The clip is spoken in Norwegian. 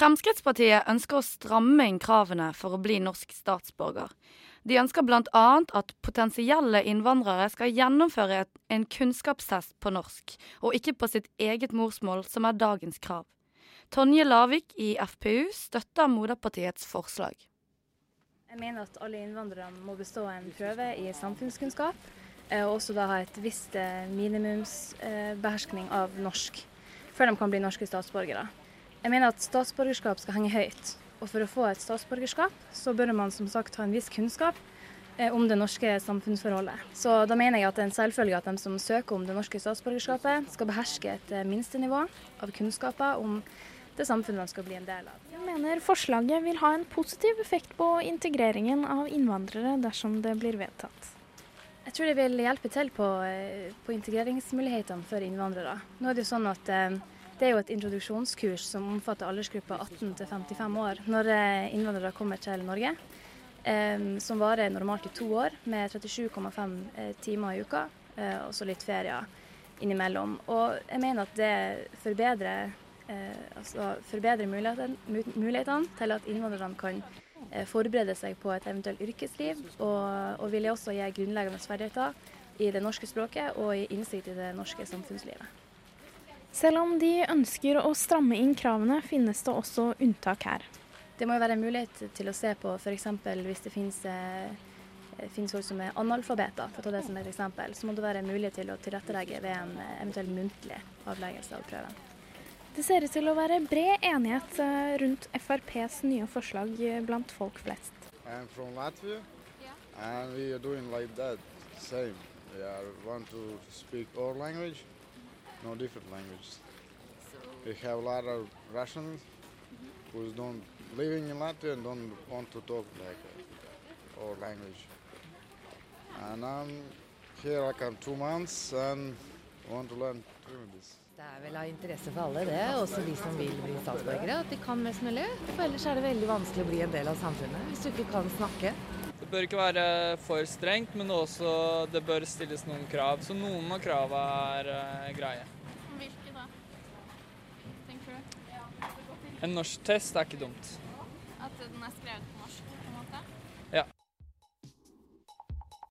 Fremskrittspartiet ønsker å stramme inn kravene for å bli norsk statsborger. De ønsker bl.a. at potensielle innvandrere skal gjennomføre en kunnskapstest på norsk, og ikke på sitt eget morsmål, som er dagens krav. Tonje Lavik i FPU støtter Moderpartiets forslag. Jeg mener at alle innvandrere må bestå en prøve i samfunnskunnskap, eh, og også da ha et visst eh, minimumsbeherskning av norsk, før de kan bli norske statsborgere. Jeg mener at statsborgerskap skal henge høyt, og for å få et statsborgerskap, så bør man som sagt ha en viss kunnskap eh, om det norske samfunnsforholdet. Så da mener jeg at det er en selvfølge at de som søker om det norske statsborgerskapet, skal beherske et minstenivå av kunnskaper om det samfunnet man skal bli en del av. Jeg mener forslaget vil ha en positiv effekt på integreringen av innvandrere dersom det blir vedtatt. Jeg tror det vil hjelpe til på, eh, på integreringsmulighetene for innvandrere. Nå er det jo sånn at eh, det er jo et introduksjonskurs som omfatter aldersgruppa 18 til 55 år når eh, innvandrere kommer til Norge. Som varer normalt i to år med 37,5 timer i uka, og så litt ferier innimellom. Og jeg mener at det forbedrer eh, altså forbedrer mulighetene, til at innvandrerne kan eh, forberede seg på et eventuelt yrkesliv, og, og vil også gi grunnleggende ferdigheter i det norske språket og i innsikt i det norske samfunnslivet. Selv om de ønsker å stramme inn kravene, finnes det også unntak her. Det må jo være mulighet til å se på f.eks. hvis det finnes, eh, finnes folk som er analfabeter, for å ta det som et eksempel, så må det være mulighet til å tilrettelegge ved en eventuell muntlig avleggelse av prøven. Det ser ut til å være bred enighet eh, rundt FrPs nye forslag eh, blant folk flest. I'm from Latvia, and we are doing like that, same. We are want to speak our language, no different languages. We have a lot of Russians who don't living in Latvia and don't want to talk like uh, our language. And I'm here like I'm two months and want to learn this. Det er vel av interesse for alle, det. Også de som vil bli statsborgere. At de kan mest mulig. For ellers er det veldig vanskelig å bli en del av samfunnet hvis du ikke kan snakke. Det bør ikke være for strengt, men også det bør stilles noen krav. Så noen av kravene er uh, greie. Hvilke da? Tenker du? En norsktest er ikke dumt. At den er skrevet på